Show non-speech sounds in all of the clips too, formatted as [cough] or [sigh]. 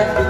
Jack.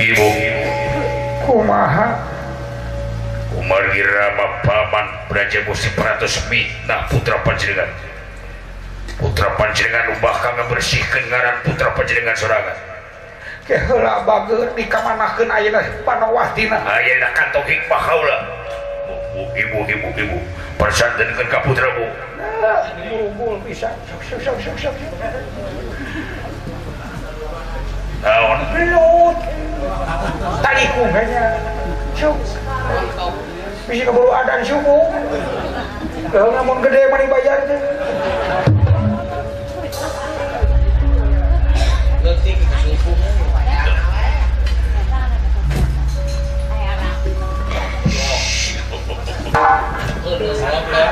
ibu Umarman beraja per putra Panjen putra Panjennganubah karena bersihkendgaran putra panjenngan seorangbububu putra bisa naon gelut tadi kunganya cuk, bisa keburu adan syuku kalau namun gede mani bayar salam you.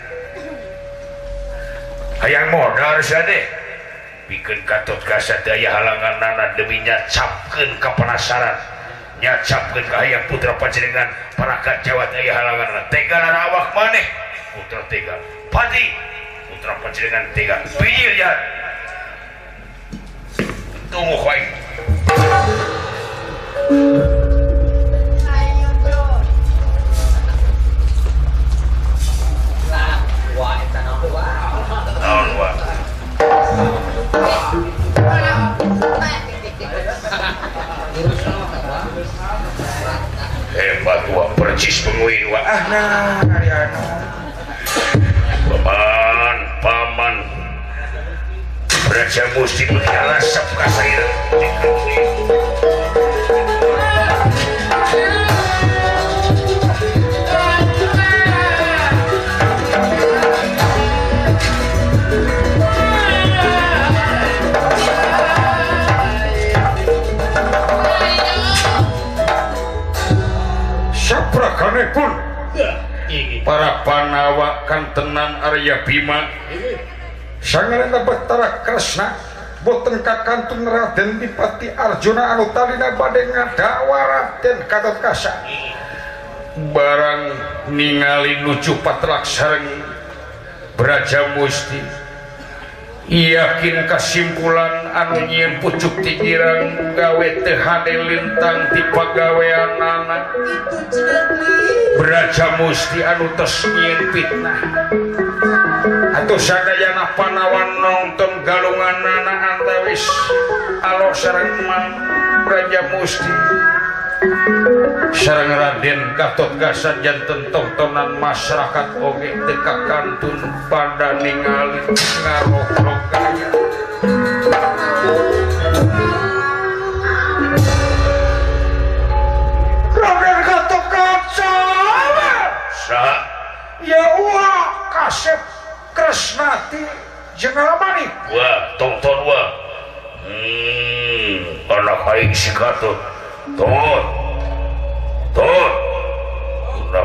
yang de bikinto daya halangan nana deminya capken kepala syaratnya capken yang putra panjenringan parakat Jawa daya halangan Tewak maneh Putra Te padi Putra panjenngan tung hebat u percis penguin Wa beban ah, Paman beja muststi bernyala Sabka pun para penawakkantenan Arya Bimaresna tengka Kantu Nerah dan dipati Arjuna Anu Taina baddakwa dan Kadosa barang ningali lucu patrak serre beraja mustifa yakin kesimpulan anunyi yang pucuk digirarang gawethHD lintang diwawean anak beraja musti anusnyi fitnah ataus anak panawan nonton galungan naangwis kalau sareman Raja musti caraden Gatoanjan tongtonnan masyarakat omge dekat kantun pada ninggaliruhca kasep kerasmati je toton tot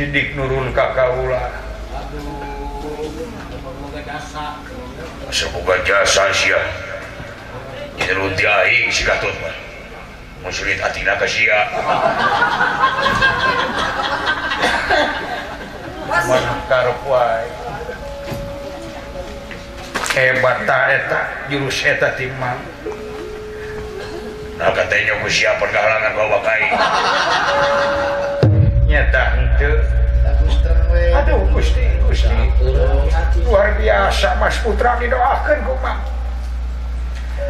sidik nurun ka kaula semoga jasa jasa sia jeru diahi si katut mah musulit atina ka sia mun karep wae hebat ta eta jurus eta timang Nah katanya ku siap pergahlangan bawa kain. Nyata henteu. uh luar biasa Mas Putra didoakanpang Hai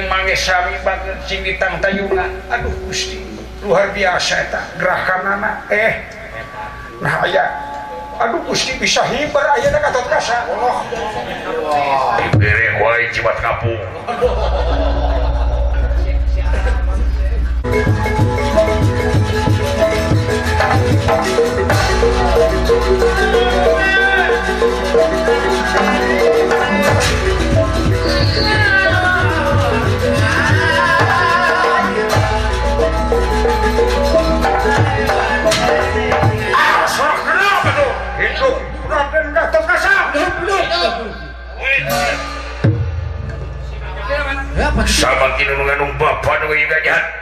timangbat cimitang tayyunan Aduh Gusti luar biasa tak geraahkan mana eh aya Aduh Gusti bisa hibar aya Allahung [laughs] Sama tinulungan ng bapa ng iyong jahat?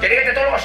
Que todos.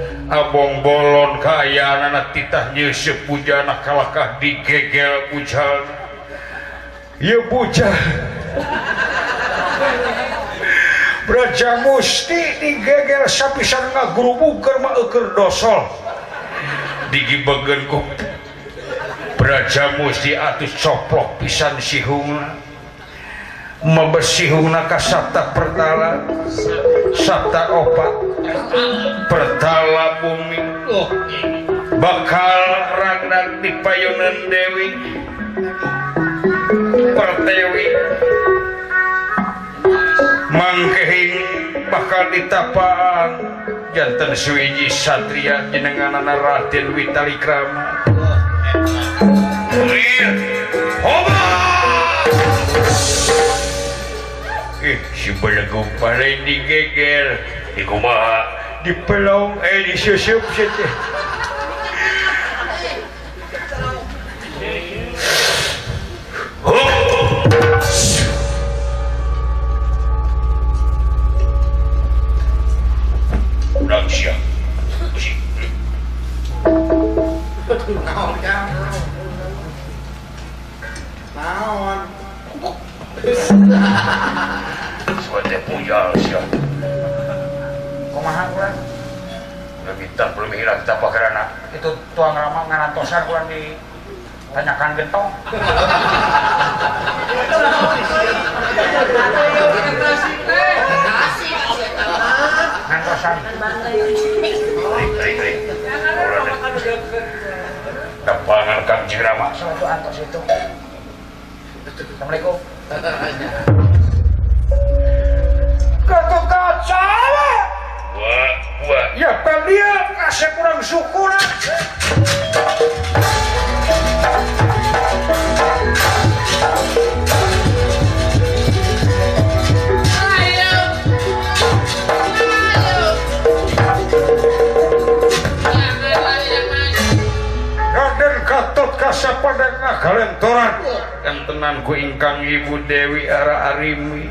ngabog-bolon kaya anak kitatahnya sepujan na kakah digegel pujan Yeja musti digegel sappisaan ngaguru maker dosol digibegenku Raja musti atus coplok pisan sihun membesihhuaka Sabpta perta Sabta Oppak Perta bumi bakal rangna di payonan Dewiwi mangke bakal ditapaan dantenswiji Satria dengan Rawitali obat sipagumparin di geger di kumaha di pelong eh di susup situ Naon. Naon. [laughs] punya puyal siap maha kurang udah bintang belum hilang kita pakarana itu tuang ramah ngarantosan kurang di tanyakan gentong ngantosan Depangan kan Jirama. itu antos itu. Assalamualaikum salah wah wah ya pembelian kasih kurang syukuran ah. kalentoran yang tenanku ingkang Ibu Dewi Ara Arimi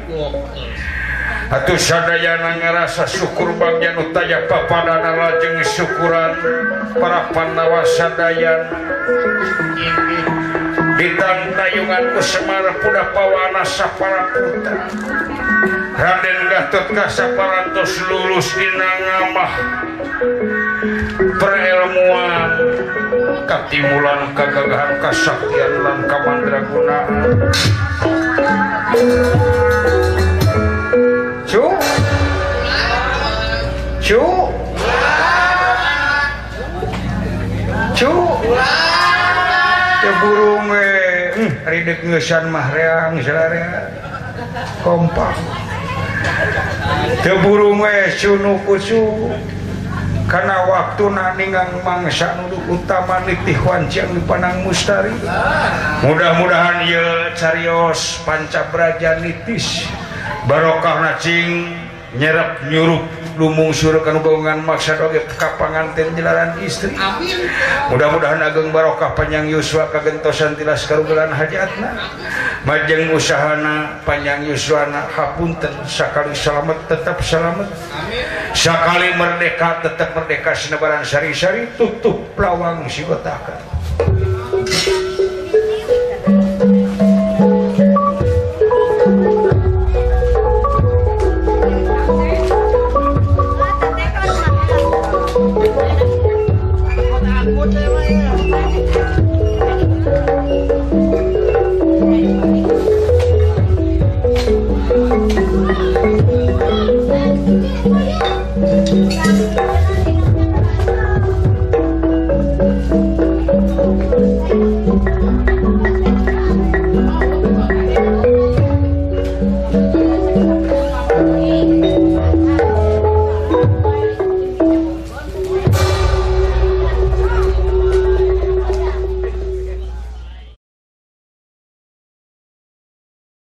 adayana nger rasa syukur bagiannutayapa pada lajeng syukuran para pannawasaan ini bidang dayunganku Semarah punda pawanasa para punda Raden tegas paras lulus di ngamah perilmuankatimulalan kagalhan kassakyan langkap Bandra Ku buru ngesanmah kompaburu karena waktu nani mangsan utama nitikuanjiang dipanang mustari mudah-mudahan yrios Pancabraja nitis Barokah racing nyerap nyuruk lumung sururkan bangungan maksud oje kapangan penjelaran istri mudah-mudahan ageng barokah panjang yswa kagentosan tilas karugalan hajatna Majeng ushana panjang yusuwana Hapun Sakali salamet tetap salamet Sakali merdeka tetap merdeka sebaran sari-sari tutup lawang sibetakan.